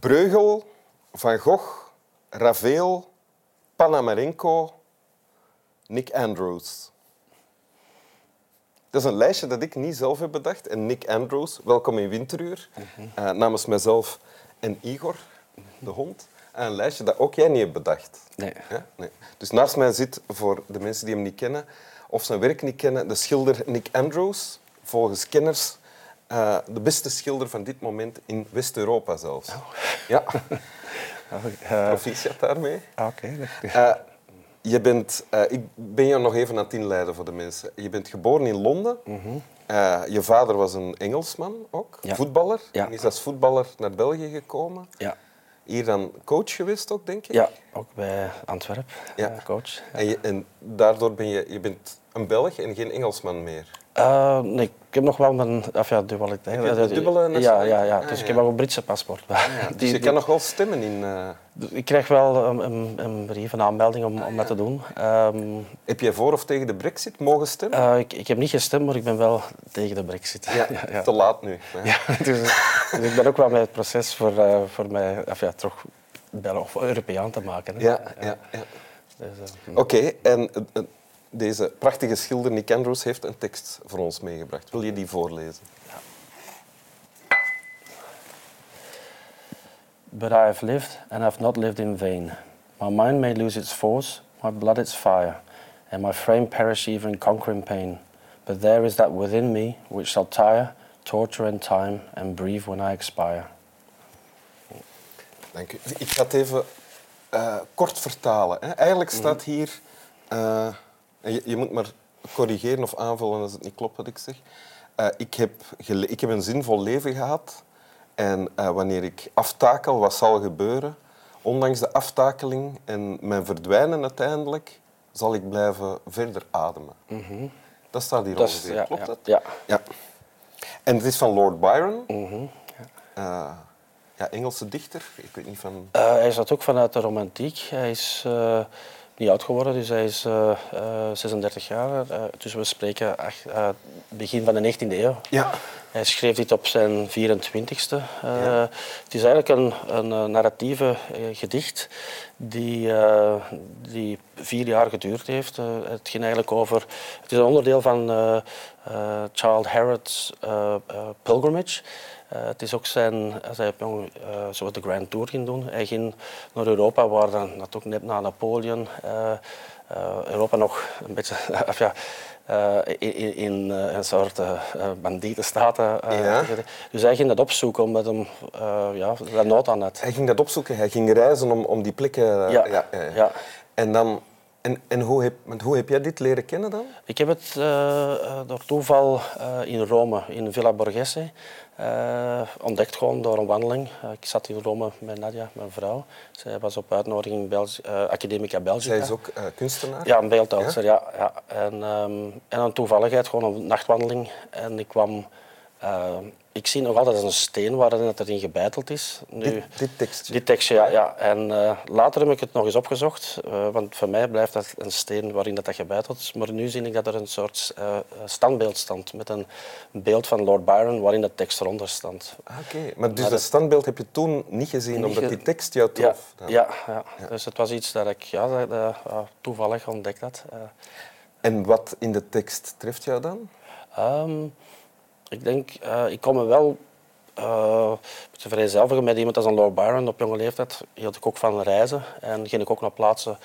Breugel, Van Gogh, Ravel, Panamarenko, Nick Andrews. Dat is een lijstje dat ik niet zelf heb bedacht. En Nick Andrews, welkom in Winteruur, eh, namens mezelf en Igor, de hond. En een lijstje dat ook jij niet hebt bedacht. Nee. Ja? Nee. Dus naast mij zit, voor de mensen die hem niet kennen of zijn werk niet kennen, de schilder Nick Andrews. Volgens kenners eh, de beste schilder van dit moment in West-Europa zelfs. Ja, Oh, proficiat daarmee. ah, Oké. Eh, je bent, eh, ik ben je nog even aan het inleiden voor de mensen. Je bent geboren in Londen. Eh, je vader was een Engelsman ook, Ja. voetballer. Ja. En is als voetballer naar België gekomen. Ja. Hier dan coach geweest ook, denk ik. ja, ook bij Antwerp, Ja. coach. En, je, en daardoor ben je, je bent een Belg en geen Engelsman meer. Eh, nee, ik heb nog wel mijn of ja, dualiteit. Dubbele ja, nationaliteit? ja, ja. Ah, Dus ja. ik heb ook een Britse paspoort. dus Die- je kan nog wel stemmen in... eh, Ik krijg wel een, een, een brief, een aanmelding om, om dat te doen. Ehm, Heb jij voor of tegen de brexit mogen stemmen? eh, ik, ik heb niet gestemd, maar ik ben wel tegen de brexit. ja, ja. te laat nu. hè. Ja, dus, dus ik ben ook wel met het proces voor, voor mij of ja, toch Belg of Europeaan te maken. Hè. Ja, ja, ja. Dus, eh, Oké, en deze prachtige schilder Nick Andrews heeft een tekst voor ons meegebracht. Wil je die voorlezen? But I have lived and have not lived in vain. My mind may lose its force, my blood its fire, and my frame perish even in conquering pain. But there is that within me which shall tire, torture and time, and breathe when I expire. Dank u. Ik ga het even eh, kort vertalen. Hè. Eigenlijk staat hier... eh, je, je moet maar corrigeren of aanvullen als het niet klopt wat ik zeg. Eh, ik, heb ik heb een zinvol leven gehad. En eh, wanneer ik aftakel, wat zal gebeuren? Ondanks de aftakeling en mijn verdwijnen uiteindelijk, zal ik blijven verder ademen. Dat staat hier Dat is- ongeveer. ja, Klopt ja, dat? ja. Ja. En het is van Lord Byron. Mhm, Eh, ja, Engelse dichter. Ik weet niet van... Hij zat ook vanuit de romantiek. Hij is niet oud geworden, dus hij is eh, eh, 36 jaar. Eh, dus we spreken ach- eh, begin van de 19e eeuw. Ja. Hij schreef dit op zijn 24ste. Eh, Ja. Het is eigenlijk een, een eh, narratieve eh, gedicht die, eh, die vier jaar geduurd heeft. Eh, het ging eigenlijk over... Het is een onderdeel van eh eh, Child eh, eh, Pilgrimage. Eh, het is ook zijn... Hij heeft jong, zoals de Grand Tour ging doen. Hij ging naar Europa, waar dan natuurlijk net na Napoleon eh, Europa nog een beetje... of ja, in, in- een soort uh, bandietenstaten. Ja. Dus hij ging dat opzoeken omdat hem ja, daar nood aan had. Hij ging dat opzoeken, hij ging reizen om, om die plekken... Ja, ja. ja. En, dan, en, en hoe, heb, want hoe heb jij dit leren kennen dan? Ik heb het eh, eh, door toeval eh, in Rome, in Villa Borghese, ontdekt gewoon door een wandeling. Ik zat in Rome met Nadia, mijn vrouw. Zij was op uitnodiging Belgi Academica Belgica. Zij is ook kunstenaar. Ja, een beeldhouder, ja. ja, En, ehm, en een toevalligheid, gewoon een nachtwandeling. En ik kwam... ik zie nog altijd als een steen waarin het erin gebeiteld is. Nu, Dit, dit tekstje. dit tekstje, ja. ja. En eh, later heb ik het nog eens opgezocht, eh, want voor mij blijft dat een steen waarin dat, dat gebeiteld is. Maar nu zie ik dat er een soort eh, standbeeld stond met een beeld van Lord Byron waarin dat tekst eronder stond. Ah, Oké, maar dus Maar dat standbeeld heb je toen niet gezien Niet omdat ge- die tekst jou Ja, trof? dan? ja, ja. dus het was iets dat ik ja, dat, ja, toevallig ontdekt had. En wat in de tekst treft jou dan? Ehm, ik denk, eh, ik kom me wel eh te vereenzelvigen met iemand als een Lord Byron. Op jonge leeftijd hield ik ook van reizen en ging ik ook naar plaatsen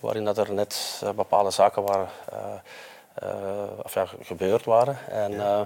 waarin dat er net eh, bepaalde zaken waren, eh, of ja, gebeurd waren. En, eh,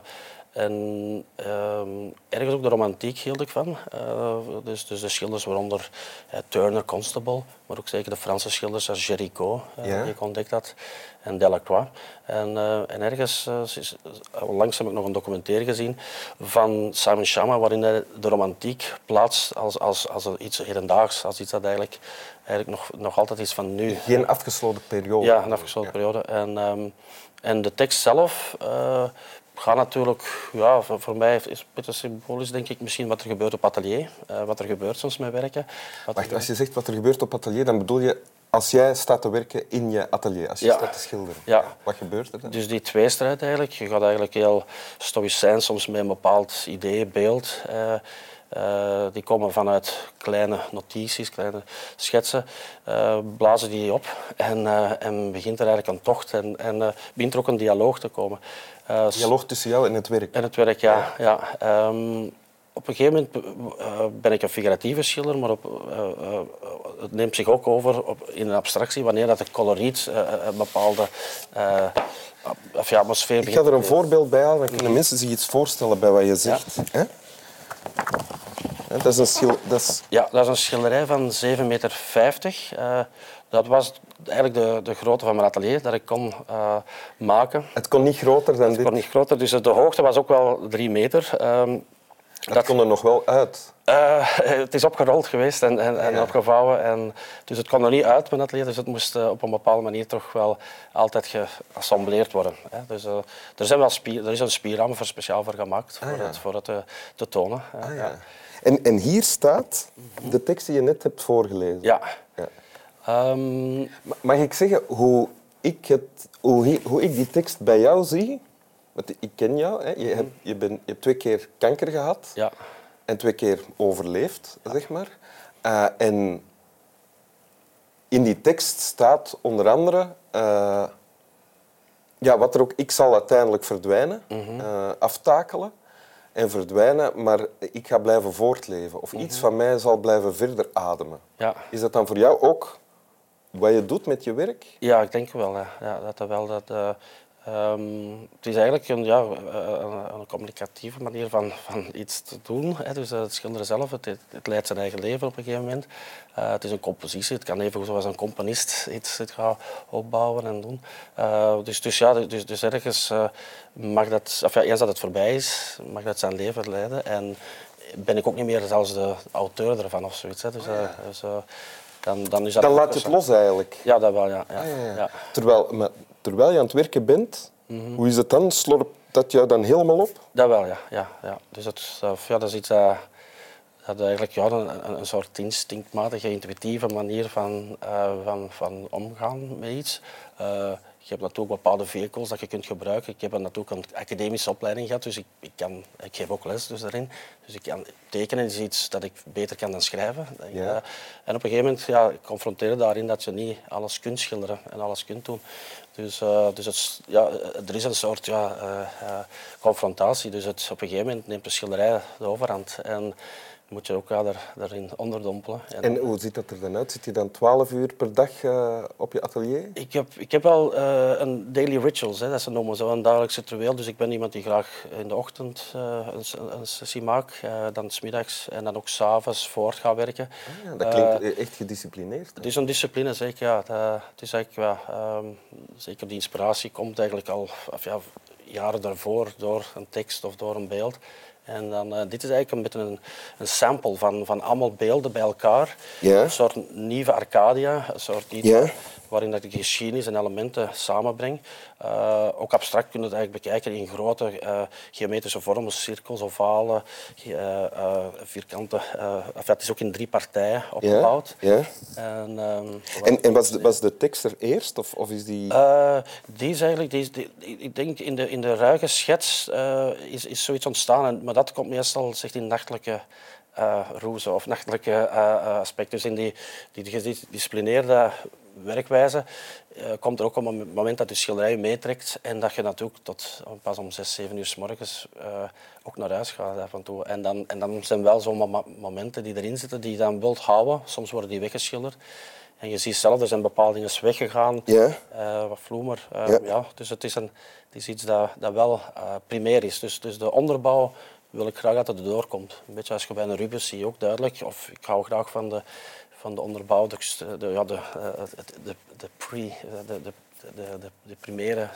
en ehm, ergens ook de romantiek hield ik van. Eh, dus, dus de schilders waaronder eh, Turner, Constable, maar ook zeker de Franse schilders als Géricault, eh, Ja. die ik ontdekt had, en Delacroix. En, eh, en ergens, eh, onlangs heb ik nog een documentaire gezien van Simon Schama, waarin hij de romantiek plaatst als, als, als iets hedendaags, als iets dat eigenlijk, eigenlijk nog, nog altijd is van nu. Geen afgesloten periode. Ja, een afgesloten periode. En, ehm, en de tekst zelf eh, gaat natuurlijk, ja, voor, voor mij is het een beetje symbolisch, denk ik, misschien wat er gebeurt op atelier, eh, wat er gebeurt soms met werken. Wat Wacht, als je zegt wat er gebeurt op atelier, dan bedoel je als jij staat te werken in je atelier, als je Ja. staat te schilderen. Ja. Wat gebeurt er dan? Dus die tweestrijd eigenlijk. Je gaat eigenlijk heel stoïcijn soms met een bepaald idee, beeld. eh, eh, die komen vanuit kleine notities, kleine schetsen, uh, blazen die op en, en begint er eigenlijk een tocht en, en begint er ook een dialoog te komen. dialoog tussen jou en het werk? En het werk, ja. ja. Um, op een gegeven moment ben ik een figuratieve schilder, maar op, het neemt zich ook over op, in een abstractie wanneer dat het coloriet een bepaalde of ja, atmosfeer Ik ga er een voorbeeld bij halen, dan kunnen mensen zich iets voorstellen bij wat je zegt. Ja. Dat is een, schil dat is... Ja, dat is een schilderij van 7,50 meter. Uh, dat was eigenlijk de, de grootte van mijn atelier dat ik kon uh, maken. Het kon niet groter dan het dit? kon niet groter, dus de hoogte was ook wel 3 meter. Um, dat, dat kon er nog wel uit? Uh, het is opgerold geweest en, en, en ja. opgevouwen. En, dus het kon er niet uit, mijn atelier. Dus het moest uh, op een bepaalde manier toch wel altijd geassembleerd worden. Hè. Dus, uh, er, zijn wel spier, er is een spierraam voor speciaal voor gemaakt, ah, voor, ja. het, voor het te tonen. Ah, ja. En, en hier staat de tekst die je net hebt voorgelezen. Ja. ja. Um... Mag ik zeggen hoe ik, het, hoe, hoe ik die tekst bij jou zie? Want ik ken jou. Hè. Je, hebt, je, bent, je hebt twee keer kanker gehad. Ja. En twee keer overleefd, zeg maar. Uh, en in die tekst staat onder andere... Uh, ja, wat er ook... Ik zal uiteindelijk verdwijnen, mm -hmm. uh, aftakelen en verdwijnen, maar ik ga blijven voortleven. Of iets van mij zal blijven verder ademen. Ja. Is dat dan voor jou ook wat je doet met je werk? Ja, ik denk wel. Ja. Ja, dat er wel dat, uh, um, het is eigenlijk een, ja, een, een communicatieve manier van, van iets te doen. Hè. Dus het schilderen zelf, het, het, leidt zijn eigen leven op een gegeven moment. Uh, het is een compositie, het kan even zoals een componist iets, iets gaan opbouwen en doen. Uh, dus, dus ja, dus, dus ergens mag dat, of ja, eens dat het voorbij is, mag dat zijn leven leiden. En ben ik ook niet meer zelfs de auteur ervan of zoiets. Hè. Dus, oh, ja. dus dan, dan, is dat dan laat je het los eigenlijk? Ja, dat wel, ja. ja. Ah, ja. Terwijl, maar, terwijl je aan het werken bent, mm -hmm. hoe is het dan? Slorpt dat jou dan helemaal op? Dat wel, ja. ja, ja. Dus het, ja, dat is iets dat, dat eigenlijk ja, een, een soort instinctmatige, intuïtieve manier van, uh, van, van omgaan met iets. Uh, je hebt natuurlijk bepaalde vehicles dat je kunt gebruiken. Ik heb natuurlijk een academische opleiding gehad, dus ik, ik, kan, ik geef ook les dus daarin. Dus ik kan, tekenen is iets dat ik beter kan dan schrijven. Ja. Uh, en op een gegeven moment ja, ik confronteerde daarin dat je niet alles kunt schilderen en alles kunt doen. Dus, uh, dus het, ja, er is een soort ja, uh, confrontatie. Dus het, op een gegeven moment neemt de schilderij de overhand. En, moet je ook daar, daarin onderdompelen. En, en, hoe ziet dat er dan uit? Zit je dan 12 uur per dag uh, op je atelier? Ik heb, ik heb wel uh, een daily rituals, hè, dat ze noemen, zo een dagelijks ritueel. Dus ik ben iemand die graag in de ochtend uh, een, een, sessie maakt, dan smiddags en dan ook s'avonds voort gaat werken. Ah, ja, dat klinkt echt gedisciplineerd. Het is een discipline, zeker. Ja. Dat, het is eigenlijk, ja, um, zeker die inspiratie komt eigenlijk al of, ja, jaren daarvoor door een tekst of door een beeld. En dan, uh, dit is eigenlijk een beetje een, een, sample van, van allemaal beelden bij elkaar. Ja. Een soort nieuwe Arcadia, een soort iets ja. Waarin dat ik geschiedenis en elementen samenbreng. Uh, ook abstract kunnen het eigenlijk bekijken in grote uh, geometrische vormen, cirkels, ovalen, vierkanten. Enfin, het is ook in drie partijen opgebouwd. Ja. Ja. En, um, en, en was, de, was de tekst er eerst of, of is die... die is eigenlijk, die is, die, ik denk in de, in de ruige schets is, is zoiets ontstaan. En, maar dat komt meestal zegt in nachtelijke uh, roezen of nachtelijke uh, aspecten. Dus in die, die gedisciplineerde werkwijze uh, komt er ook op een moment dat je schilderij meetrekt en dat je natuurlijk tot pas om 6, 7 uur s morgens ook naar huis gaat af en toe. En dan, en dan zijn wel zo'n momenten die erin zitten die je dan wilt houden. Soms worden die weggeschilderd. En je ziet zelf, er zijn bepaalde dingen weggegaan, ja. wat vloemer. Ja. dus het is, een, het is iets dat, dat wel primair is. Dus, dus de onderbouw wil ik graag dat het erdoor komt. Een beetje als je bij een Rubens zie je ook duidelijk. Of ik hou graag van de, van de onderbouw, de, de, ja, de, de, de, pre, de, de, de, de primaire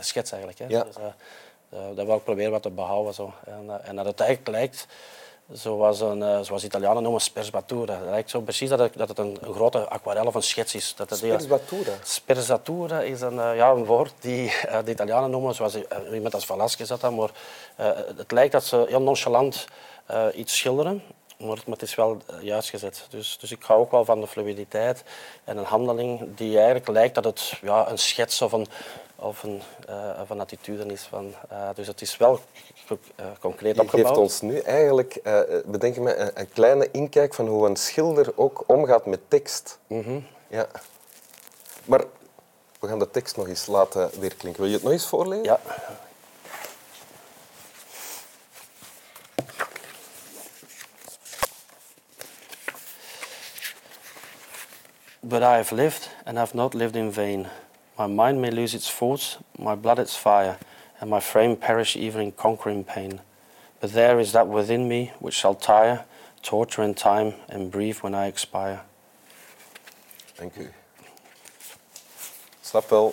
schets eigenlijk. Hè. Ja. Dus, uh, dat wil ik proberen wat te behouden. Zo. En, en dat het eigenlijk lijkt zoals, een, zoals Italianen noemen sperzatura. Het lijkt zo precies dat het, dat het een, een, grote aquarel of een schets is. Dat het is een, ja, een woord die de Italianen noemen, zoals iemand als Velasquez dat dan, maar uh, het lijkt dat ze heel nonchalant uh, iets schilderen Maar, maar het is wel eh, juist gezet. Dus, dus ik hou ook wel van de fluiditeit en een handeling die eigenlijk lijkt dat het ja, een schets of een, of een, uh, of een attitude is. Van, uh, dus het is wel uh, concreet Je opgebouwd. geeft ons nu eigenlijk, bedenk me, een, een, kleine inkijk van hoe een schilder ook omgaat met tekst. Mm -hmm. Ja. Maar we gaan de tekst nog eens laten weerklinken. Wil je het nog eens voorlezen? Ja. But I have lived and have not lived in vain. My mind may lose its force, my blood its fire, and my frame perish even in conquering pain. But there is that within me which shall tire, torture in time, and breathe when I expire. Dank u. Slap wel.